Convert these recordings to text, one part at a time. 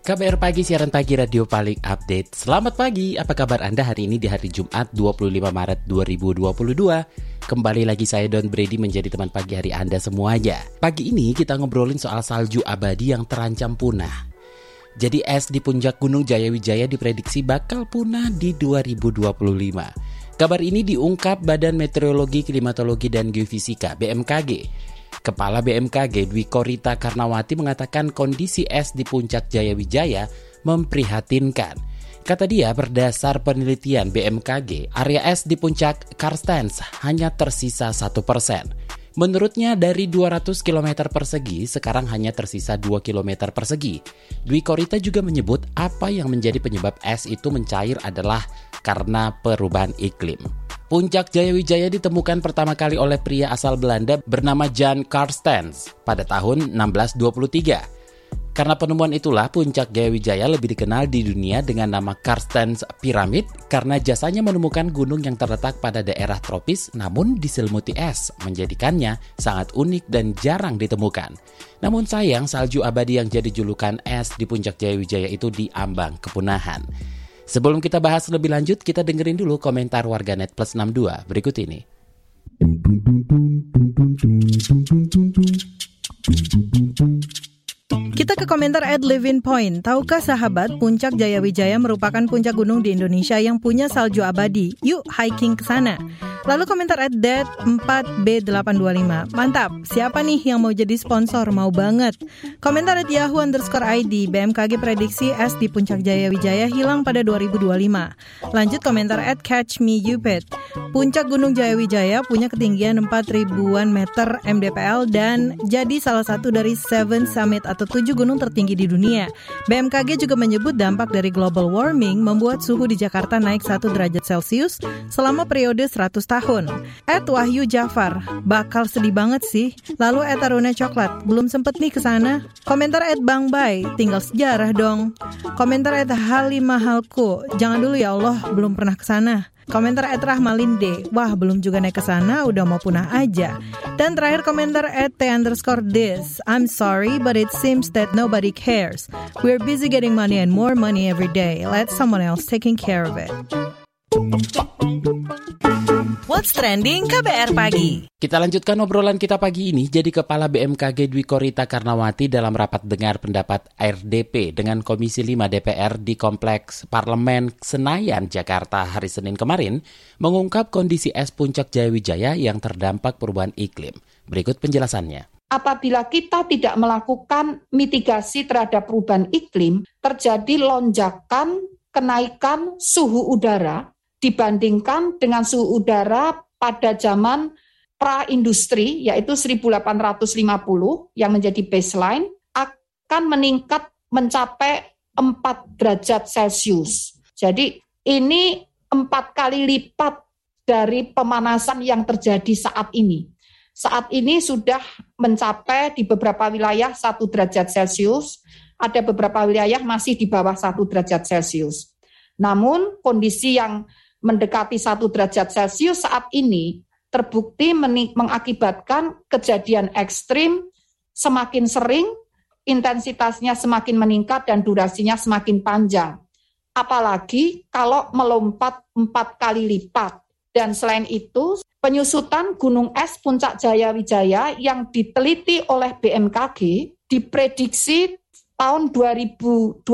KBR Pagi, siaran pagi radio paling update. Selamat pagi, apa kabar Anda hari ini di hari Jumat 25 Maret 2022? Kembali lagi saya Don Brady menjadi teman pagi hari Anda semuanya. Pagi ini kita ngobrolin soal salju abadi yang terancam punah. Jadi es di puncak Gunung Jayawijaya diprediksi bakal punah di 2025. Kabar ini diungkap Badan Meteorologi, Klimatologi, dan Geofisika BMKG Kepala BMKG Dwi Korita Karnawati mengatakan kondisi es di puncak Jayawijaya memprihatinkan. Kata dia, berdasar penelitian BMKG, area es di puncak Karstens hanya tersisa satu persen. Menurutnya dari 200 km persegi sekarang hanya tersisa 2 km persegi. Dwi Korita juga menyebut apa yang menjadi penyebab es itu mencair adalah karena perubahan iklim. Puncak Jayawijaya ditemukan pertama kali oleh pria asal Belanda bernama Jan Karstens pada tahun 1623. Karena penemuan itulah puncak Jayawijaya lebih dikenal di dunia dengan nama Karstens Pyramid karena jasanya menemukan gunung yang terletak pada daerah tropis namun diselimuti es menjadikannya sangat unik dan jarang ditemukan. Namun sayang salju abadi yang jadi julukan es di puncak Jayawijaya itu diambang kepunahan. Sebelum kita bahas lebih lanjut, kita dengerin dulu komentar warganet plus 62 berikut ini. Kita ke komentar at Living Point. Tahukah sahabat, puncak Jayawijaya merupakan puncak gunung di Indonesia yang punya salju abadi. Yuk hiking ke sana. Lalu komentar at dead 4B825. Mantap, siapa nih yang mau jadi sponsor? Mau banget. Komentar at Yahoo underscore ID. BMKG prediksi es di puncak Jaya Wijaya hilang pada 2025. Lanjut komentar at Catch Me Yupet. Puncak Gunung Jaya Wijaya punya ketinggian 4 ribuan meter MDPL dan jadi salah satu dari Seven Summit atau tujuh gunung tertinggi di dunia. BMKG juga menyebut dampak dari global warming membuat suhu di Jakarta naik 1 derajat Celcius selama periode 100 tahun. Ed Wahyu Jafar, bakal sedih banget sih. Lalu Ed Aruna Coklat, belum sempet nih ke sana. Komentar Ed Bang Bay, tinggal sejarah dong. Komentar Ed Halimahalku, jangan dulu ya Allah, belum pernah ke sana. Komentar Ed Rahmalinde, wah belum juga naik ke sana, udah mau punah aja. Dan terakhir komentar Ed T underscore this, I'm sorry but it seems that nobody cares. We're busy getting money and more money every day. Let someone else taking care of it. What's Trending KBR Pagi. Kita lanjutkan obrolan kita pagi ini. Jadi Kepala BMKG Dwi Korita Karnawati dalam rapat dengar pendapat RDP dengan Komisi 5 DPR di Kompleks Parlemen Senayan, Jakarta hari Senin kemarin mengungkap kondisi es puncak Jayawijaya yang terdampak perubahan iklim. Berikut penjelasannya apabila kita tidak melakukan mitigasi terhadap perubahan iklim, terjadi lonjakan kenaikan suhu udara dibandingkan dengan suhu udara pada zaman pra-industri, yaitu 1850 yang menjadi baseline, akan meningkat mencapai 4 derajat Celcius. Jadi ini empat kali lipat dari pemanasan yang terjadi saat ini. Saat ini sudah mencapai di beberapa wilayah satu derajat Celcius, ada beberapa wilayah masih di bawah satu derajat Celcius. Namun kondisi yang mendekati satu derajat Celcius saat ini terbukti mengakibatkan kejadian ekstrim semakin sering, intensitasnya semakin meningkat dan durasinya semakin panjang. Apalagi kalau melompat empat kali lipat. Dan selain itu, penyusutan gunung es puncak Jaya Wijaya yang diteliti oleh BMKG diprediksi tahun 2025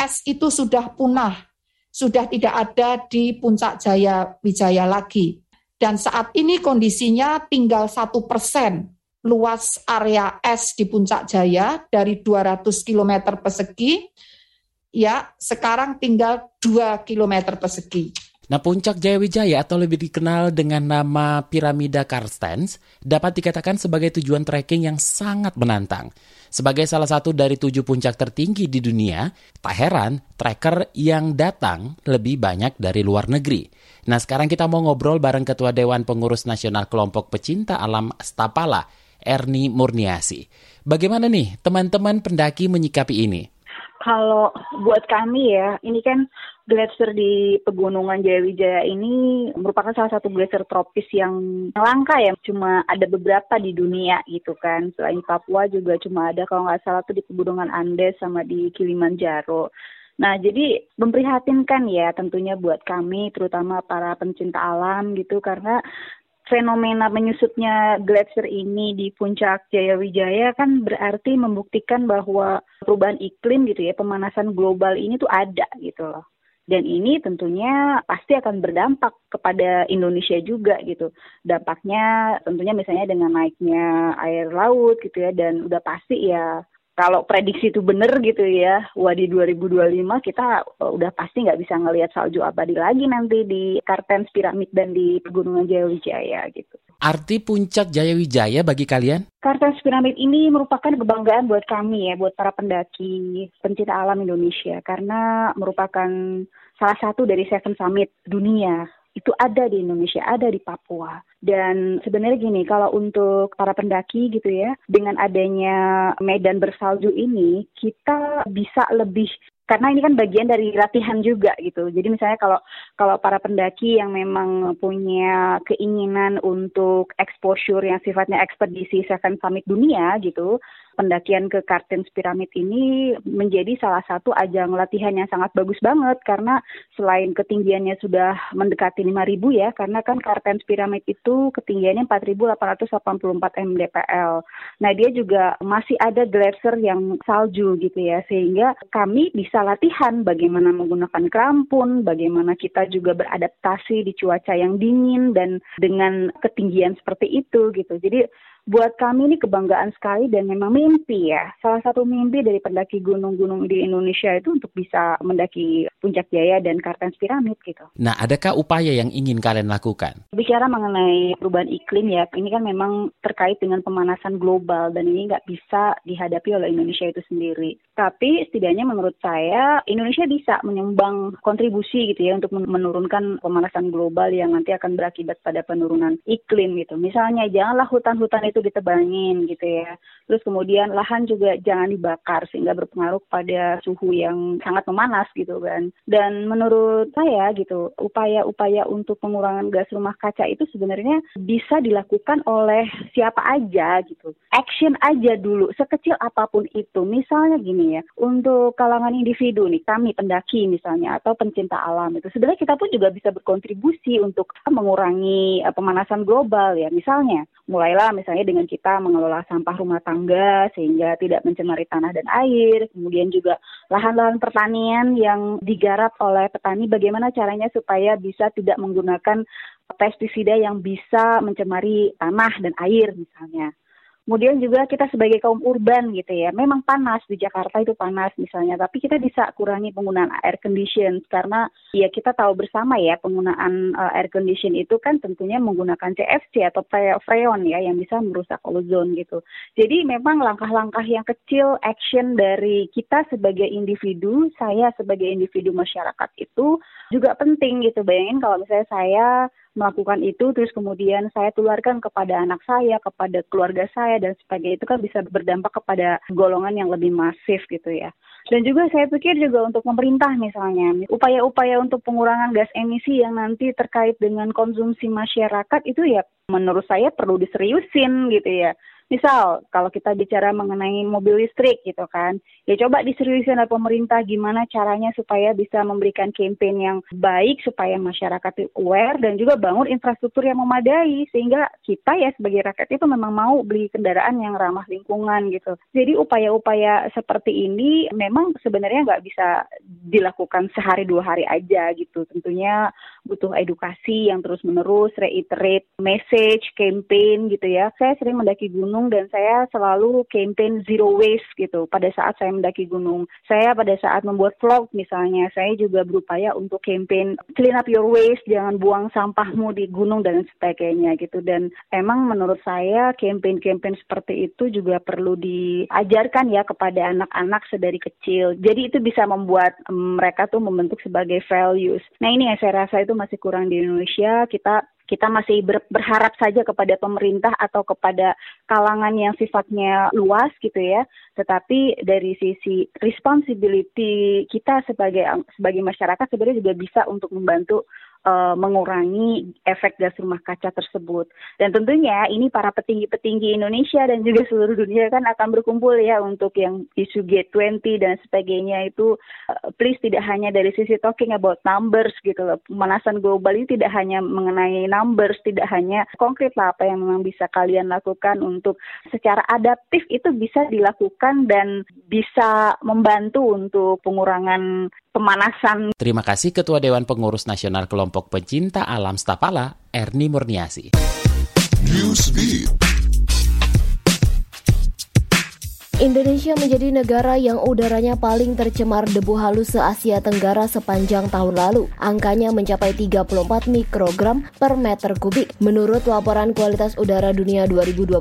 es itu sudah punah sudah tidak ada di puncak Jaya Wijaya lagi. Dan saat ini kondisinya tinggal satu persen luas area es di puncak Jaya dari 200 km persegi, ya sekarang tinggal 2 km persegi. Nah, puncak Jayawijaya atau lebih dikenal dengan nama Piramida Karstens dapat dikatakan sebagai tujuan trekking yang sangat menantang. Sebagai salah satu dari tujuh puncak tertinggi di dunia, tak heran trekker yang datang lebih banyak dari luar negeri. Nah, sekarang kita mau ngobrol bareng Ketua Dewan Pengurus Nasional Kelompok Pecinta Alam Stapala, Erni Murniasi. Bagaimana nih teman-teman pendaki menyikapi ini? Kalau buat kami ya, ini kan glacier di pegunungan Jayawijaya ini merupakan salah satu glacier tropis yang langka ya. Cuma ada beberapa di dunia gitu kan. Selain Papua juga cuma ada kalau nggak salah tuh di pegunungan Andes sama di Kilimanjaro. Nah, jadi memprihatinkan ya tentunya buat kami, terutama para pencinta alam gitu, karena fenomena menyusutnya glacier ini di puncak Jayawijaya kan berarti membuktikan bahwa perubahan iklim gitu ya, pemanasan global ini tuh ada gitu loh. Dan ini tentunya pasti akan berdampak kepada Indonesia juga gitu. Dampaknya tentunya misalnya dengan naiknya air laut gitu ya dan udah pasti ya kalau prediksi itu benar gitu ya, wah di 2025 kita uh, udah pasti nggak bisa ngelihat salju abadi lagi nanti di Kartens Piramid dan di Pegunungan Jayawijaya gitu. Arti puncak Jayawijaya bagi kalian? Kartens Piramid ini merupakan kebanggaan buat kami ya, buat para pendaki pencinta alam Indonesia karena merupakan salah satu dari Seven Summit dunia itu ada di Indonesia, ada di Papua. Dan sebenarnya gini, kalau untuk para pendaki gitu ya, dengan adanya medan bersalju ini, kita bisa lebih karena ini kan bagian dari latihan juga gitu. Jadi misalnya kalau kalau para pendaki yang memang punya keinginan untuk exposure yang sifatnya ekspedisi Seven Summit dunia gitu, pendakian ke Kartens Pyramid ini menjadi salah satu ajang latihan yang sangat bagus banget karena selain ketinggiannya sudah mendekati 5000 ya karena kan Kartens Pyramid itu ketinggiannya 4884 mdpl. Nah, dia juga masih ada glacier yang salju gitu ya sehingga kami bisa latihan bagaimana menggunakan krampun, bagaimana kita juga beradaptasi di cuaca yang dingin dan dengan ketinggian seperti itu gitu. Jadi buat kami ini kebanggaan sekali dan memang mimpi ya. Salah satu mimpi dari pendaki gunung-gunung di Indonesia itu untuk bisa mendaki Puncak Jaya dan Kartens Piramid gitu. Nah, adakah upaya yang ingin kalian lakukan? Bicara mengenai perubahan iklim ya, ini kan memang terkait dengan pemanasan global dan ini nggak bisa dihadapi oleh Indonesia itu sendiri. Tapi setidaknya menurut saya Indonesia bisa menyumbang kontribusi gitu ya untuk menurunkan pemanasan global yang nanti akan berakibat pada penurunan iklim gitu. Misalnya janganlah hutan-hutan itu ditebangin gitu ya. Terus kemudian lahan juga jangan dibakar sehingga berpengaruh pada suhu yang sangat memanas gitu kan. Dan menurut saya gitu, upaya-upaya untuk pengurangan gas rumah kaca itu sebenarnya bisa dilakukan oleh siapa aja gitu. Action aja dulu, sekecil apa pun itu. Misalnya gini ya, untuk kalangan individu nih, kami pendaki misalnya atau pencinta alam itu sebenarnya kita pun juga bisa berkontribusi untuk mengurangi uh, pemanasan global ya. Misalnya, mulailah misalnya dengan kita mengelola sampah rumah tangga sehingga tidak mencemari tanah dan air. Kemudian juga lahan-lahan pertanian yang digarap oleh petani bagaimana caranya supaya bisa tidak menggunakan pestisida yang bisa mencemari tanah dan air misalnya. Kemudian juga kita sebagai kaum urban gitu ya, memang panas di Jakarta itu panas misalnya, tapi kita bisa kurangi penggunaan air condition karena ya kita tahu bersama ya penggunaan uh, air condition itu kan tentunya menggunakan CFC atau freon ya yang bisa merusak ozon gitu. Jadi memang langkah-langkah yang kecil action dari kita sebagai individu, saya sebagai individu masyarakat itu juga penting gitu. Bayangin kalau misalnya saya melakukan itu terus kemudian saya tularkan kepada anak saya, kepada keluarga saya dan sebagainya itu kan bisa berdampak kepada golongan yang lebih masif gitu ya. Dan juga saya pikir juga untuk pemerintah misalnya, upaya-upaya untuk pengurangan gas emisi yang nanti terkait dengan konsumsi masyarakat itu ya menurut saya perlu diseriusin gitu ya. Misal kalau kita bicara mengenai mobil listrik gitu kan, ya coba diseriusin oleh pemerintah gimana caranya supaya bisa memberikan campaign yang baik supaya masyarakat aware dan juga bangun infrastruktur yang memadai sehingga kita ya sebagai rakyat itu memang mau beli kendaraan yang ramah lingkungan gitu. Jadi upaya-upaya seperti ini memang sebenarnya nggak bisa dilakukan sehari dua hari aja gitu. Tentunya butuh edukasi yang terus menerus, reiterate message, campaign gitu ya. Saya sering mendaki gunung gunung dan saya selalu campaign zero waste gitu pada saat saya mendaki gunung. Saya pada saat membuat vlog misalnya, saya juga berupaya untuk campaign clean up your waste, jangan buang sampahmu di gunung dan sebagainya gitu. Dan emang menurut saya campaign-campaign seperti itu juga perlu diajarkan ya kepada anak-anak sedari kecil. Jadi itu bisa membuat mereka tuh membentuk sebagai values. Nah ini yang saya rasa itu masih kurang di Indonesia. Kita kita masih ber, berharap saja kepada pemerintah atau kepada kalangan yang sifatnya luas gitu ya. Tetapi dari sisi responsibility kita sebagai sebagai masyarakat sebenarnya juga bisa untuk membantu uh, mengurangi efek gas rumah kaca tersebut. Dan tentunya ini para petinggi-petinggi Indonesia dan juga seluruh dunia kan akan berkumpul ya untuk yang isu G20 dan sebagainya itu uh, please tidak hanya dari sisi talking about numbers gitu loh. Pemanasan global ini tidak hanya mengenai numbers, tidak hanya konkret lah apa yang memang bisa kalian lakukan untuk secara adaptif itu bisa dilakukan dan bisa membantu untuk pengurangan pemanasan. Terima kasih Ketua Dewan Pengurus Nasional Kelompok Pencinta Alam Stapala, Erni Murniasi. Newsbeat. Indonesia menjadi negara yang udaranya paling tercemar debu halus se-Asia Tenggara sepanjang tahun lalu. Angkanya mencapai 34 mikrogram per meter kubik. Menurut laporan kualitas udara dunia 2021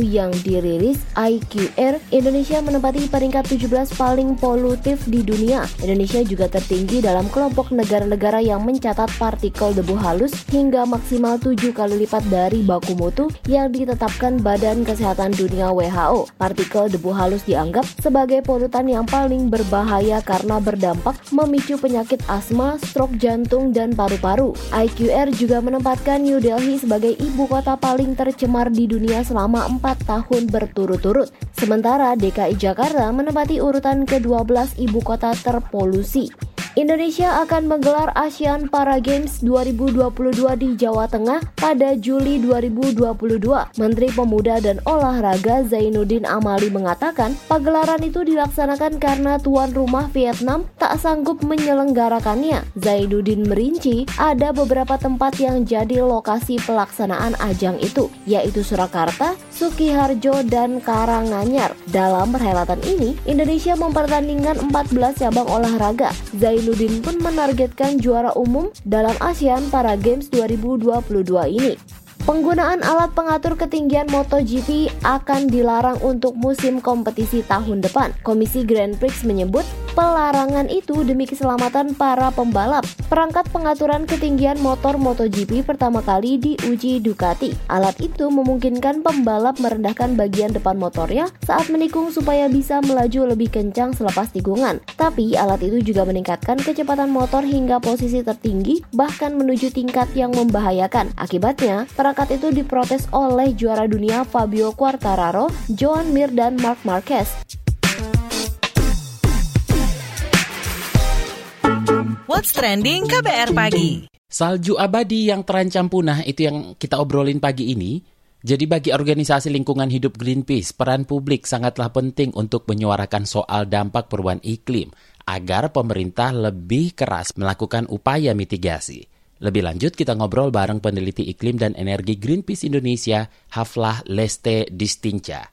yang dirilis IQR, Indonesia menempati peringkat 17 paling polutif di dunia. Indonesia juga tertinggi dalam kelompok negara-negara yang mencatat partikel debu halus hingga maksimal 7 kali lipat dari baku mutu yang ditetapkan Badan Kesehatan Dunia WHO. Partikel debu halus dianggap sebagai polutan yang paling berbahaya karena berdampak memicu penyakit asma, stroke jantung, dan paru-paru. IQR juga menempatkan New Delhi sebagai ibu kota paling tercemar di dunia selama empat tahun berturut-turut. Sementara DKI Jakarta menempati urutan ke-12 ibu kota terpolusi. Indonesia akan menggelar ASEAN Para Games 2022 di Jawa Tengah pada Juli 2022. Menteri Pemuda dan Olahraga Zainuddin Amali mengatakan, pagelaran itu dilaksanakan karena tuan rumah Vietnam tak sanggup menyelenggarakannya. Zainuddin merinci ada beberapa tempat yang jadi lokasi pelaksanaan ajang itu, yaitu Surakarta, Sukiharjo, dan Karanganyar. Dalam perhelatan ini, Indonesia mempertandingkan 14 cabang olahraga. Zainuddin Zainuddin pun menargetkan juara umum dalam ASEAN Para Games 2022 ini. Penggunaan alat pengatur ketinggian MotoGP akan dilarang untuk musim kompetisi tahun depan. Komisi Grand Prix menyebut pelarangan itu demi keselamatan para pembalap. Perangkat pengaturan ketinggian motor MotoGP pertama kali diuji Ducati. Alat itu memungkinkan pembalap merendahkan bagian depan motornya saat menikung supaya bisa melaju lebih kencang selepas tikungan. Tapi alat itu juga meningkatkan kecepatan motor hingga posisi tertinggi bahkan menuju tingkat yang membahayakan. Akibatnya, Perangkat itu diprotes oleh juara dunia Fabio Quartararo, Joan Mir, dan Mark Marquez. What's Trending KBR Pagi Salju abadi yang terancam punah itu yang kita obrolin pagi ini. Jadi bagi organisasi lingkungan hidup Greenpeace, peran publik sangatlah penting untuk menyuarakan soal dampak perubahan iklim agar pemerintah lebih keras melakukan upaya mitigasi. Lebih lanjut kita ngobrol bareng peneliti iklim dan energi Greenpeace Indonesia, Haflah Leste Distinca.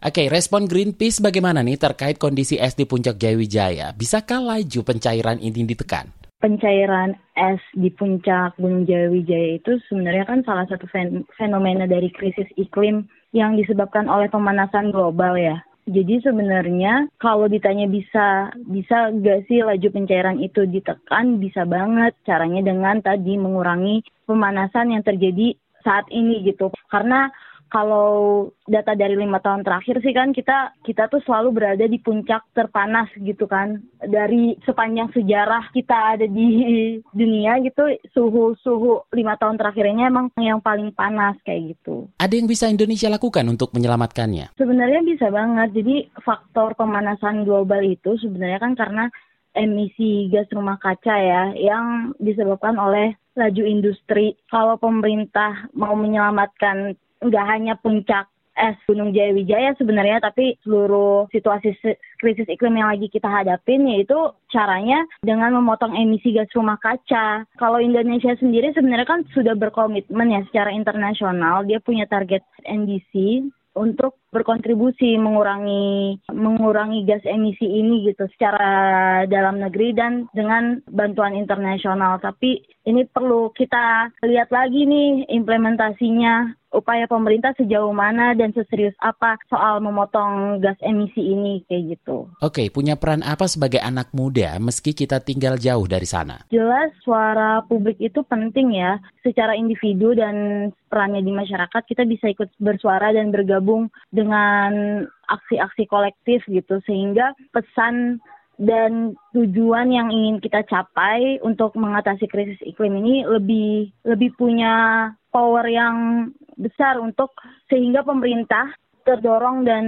Oke, respon Greenpeace bagaimana nih terkait kondisi es di puncak Jayawijaya? Bisakah laju pencairan ini ditekan? Pencairan es di puncak Gunung Jayawijaya itu sebenarnya kan salah satu fenomena dari krisis iklim yang disebabkan oleh pemanasan global ya. Jadi sebenarnya kalau ditanya bisa bisa gak sih laju pencairan itu ditekan bisa banget caranya dengan tadi mengurangi pemanasan yang terjadi saat ini gitu. Karena kalau data dari lima tahun terakhir sih kan kita kita tuh selalu berada di puncak terpanas gitu kan dari sepanjang sejarah kita ada di dunia gitu suhu suhu lima tahun terakhir ini emang yang paling panas kayak gitu. Ada yang bisa Indonesia lakukan untuk menyelamatkannya? Sebenarnya bisa banget. Jadi faktor pemanasan global itu sebenarnya kan karena emisi gas rumah kaca ya yang disebabkan oleh laju industri. Kalau pemerintah mau menyelamatkan nggak hanya puncak es Gunung Jayawijaya sebenarnya tapi seluruh situasi krisis iklim yang lagi kita hadapin yaitu caranya dengan memotong emisi gas rumah kaca. Kalau Indonesia sendiri sebenarnya kan sudah berkomitmen ya secara internasional dia punya target NDC untuk berkontribusi mengurangi mengurangi gas emisi ini gitu secara dalam negeri dan dengan bantuan internasional. Tapi ini perlu kita lihat lagi nih implementasinya upaya pemerintah sejauh mana dan seserius apa soal memotong gas emisi ini kayak gitu. Oke, punya peran apa sebagai anak muda meski kita tinggal jauh dari sana? Jelas suara publik itu penting ya. Secara individu dan perannya di masyarakat kita bisa ikut bersuara dan bergabung dengan aksi-aksi kolektif gitu sehingga pesan dan tujuan yang ingin kita capai untuk mengatasi krisis iklim ini lebih lebih punya power yang besar untuk sehingga pemerintah terdorong dan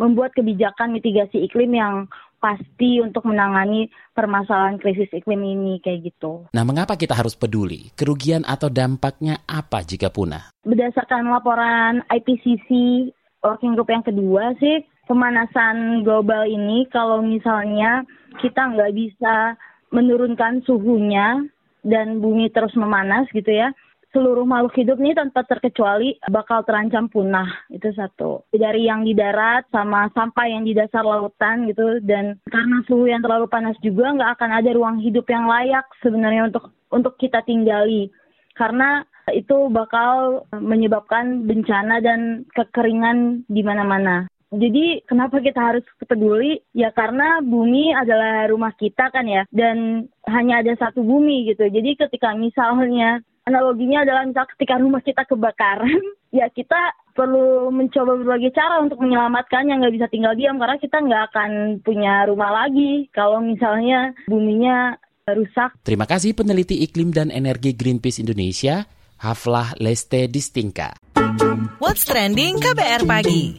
membuat kebijakan mitigasi iklim yang pasti untuk menangani permasalahan krisis iklim ini kayak gitu. Nah, mengapa kita harus peduli? Kerugian atau dampaknya apa jika punah? Berdasarkan laporan IPCC working group yang kedua sih, pemanasan global ini kalau misalnya kita nggak bisa menurunkan suhunya dan bumi terus memanas gitu ya, seluruh makhluk hidup ini tanpa terkecuali bakal terancam punah itu satu dari yang di darat sama sampai yang di dasar lautan gitu dan karena suhu yang terlalu panas juga nggak akan ada ruang hidup yang layak sebenarnya untuk untuk kita tinggali karena itu bakal menyebabkan bencana dan kekeringan di mana-mana. Jadi kenapa kita harus peduli? Ya karena bumi adalah rumah kita kan ya, dan hanya ada satu bumi gitu. Jadi ketika misalnya analoginya adalah misal ketika rumah kita kebakaran, ya kita perlu mencoba berbagai cara untuk menyelamatkannya, nggak bisa tinggal diam karena kita nggak akan punya rumah lagi kalau misalnya buminya rusak. Terima kasih peneliti iklim dan energi Greenpeace Indonesia, Haflah Leste Distinka. What's trending KBR pagi?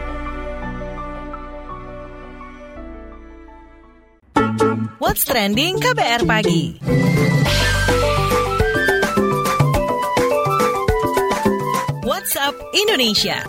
What's trending KBR pagi? WhatsApp Indonesia.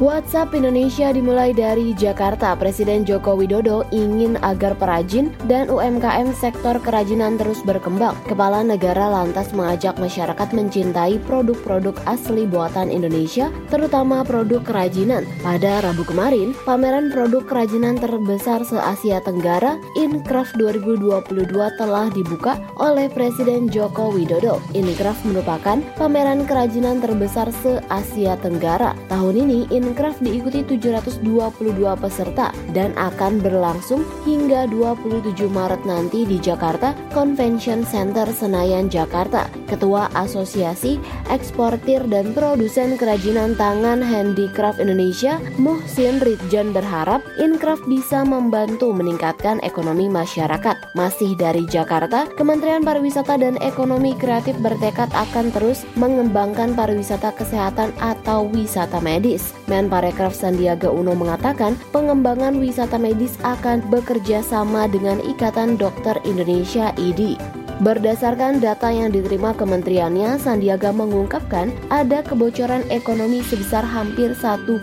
WhatsApp Indonesia dimulai dari Jakarta. Presiden Joko Widodo ingin agar perajin dan UMKM sektor kerajinan terus berkembang. Kepala negara lantas mengajak masyarakat mencintai produk-produk asli buatan Indonesia, terutama produk kerajinan. Pada Rabu kemarin, pameran produk kerajinan terbesar se-Asia Tenggara, Incraft 2022 telah dibuka oleh Presiden Joko Widodo. Incraft merupakan pameran kerajinan terbesar se-Asia Tenggara. Tahun ini, In Minecraft diikuti 722 peserta dan akan berlangsung hingga 27 Maret nanti di Jakarta Convention Center Senayan, Jakarta. Ketua Asosiasi Eksportir dan Produsen Kerajinan Tangan Handicraft Indonesia, Muhsin Ridjan berharap Incraft bisa membantu meningkatkan ekonomi masyarakat. Masih dari Jakarta, Kementerian Pariwisata dan Ekonomi Kreatif bertekad akan terus mengembangkan pariwisata kesehatan atau wisata medis. Menparekraf Sandiaga Uno mengatakan pengembangan wisata medis akan bekerja sama dengan Ikatan Dokter Indonesia IDI. Berdasarkan data yang diterima kementeriannya, Sandiaga mengungkapkan ada kebocoran ekonomi sebesar hampir 1,2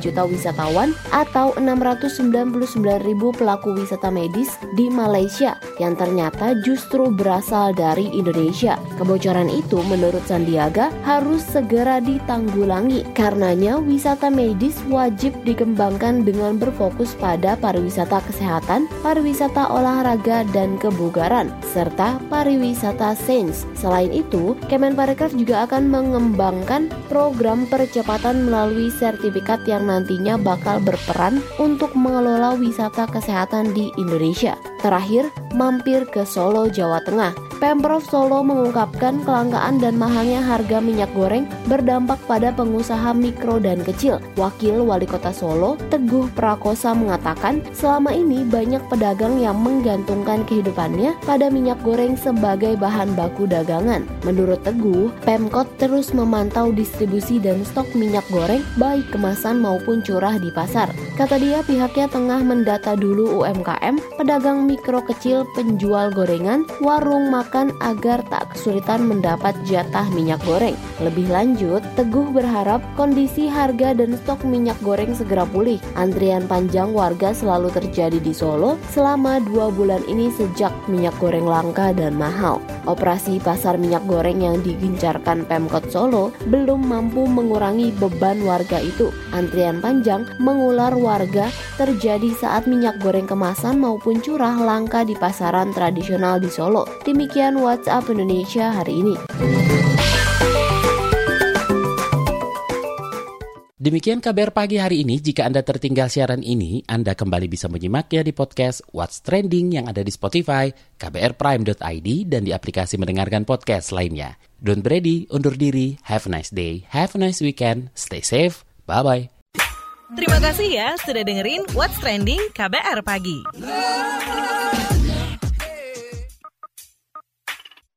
juta wisatawan atau 699 ribu pelaku wisata medis di Malaysia yang ternyata justru berasal dari Indonesia. Kebocoran itu menurut Sandiaga harus segera ditanggulangi. Karenanya wisata medis wajib dikembangkan dengan berfokus pada pariwisata kesehatan, pariwisata olahraga dan kebugaran serta Indonesia Pariwisata Sains. Selain itu, Kemenparekraf juga akan mengembangkan program percepatan melalui sertifikat yang nantinya bakal berperan untuk mengelola wisata kesehatan di Indonesia. Terakhir, mampir ke Solo, Jawa Tengah. Pemprov Solo mengungkapkan kelangkaan dan mahalnya harga minyak goreng berdampak pada pengusaha mikro dan kecil. Wakil Wali Kota Solo, Teguh Prakosa mengatakan, selama ini banyak pedagang yang menggantungkan kehidupannya pada minyak goreng sebagai bahan baku dagangan. Menurut Teguh, Pemkot terus memantau distribusi dan stok minyak goreng baik kemasan maupun curah di pasar. Kata dia pihaknya tengah mendata dulu UMKM, pedagang mikro kecil, penjual gorengan, warung makan agar tak kesulitan mendapat jatah minyak goreng. Lebih lanjut, Teguh berharap kondisi harga dan stok minyak goreng segera pulih. Antrian panjang warga selalu terjadi di Solo selama dua bulan ini sejak minyak goreng langka dan mahal. Operasi pasar minyak goreng yang digencarkan Pemkot Solo belum mampu mengurangi beban warga itu. Antrian panjang mengular warga terjadi saat minyak goreng kemasan maupun curah langka di pasaran tradisional di Solo. Demikian WhatsApp Indonesia hari ini. Demikian kabar pagi hari ini. Jika Anda tertinggal siaran ini, Anda kembali bisa menyimaknya di podcast What's Trending yang ada di Spotify, kbrprime.id, dan di aplikasi mendengarkan podcast lainnya. Don't ready, undur diri, have a nice day, have a nice weekend, stay safe, bye-bye. Terima kasih ya sudah dengerin What's Trending KBR Pagi.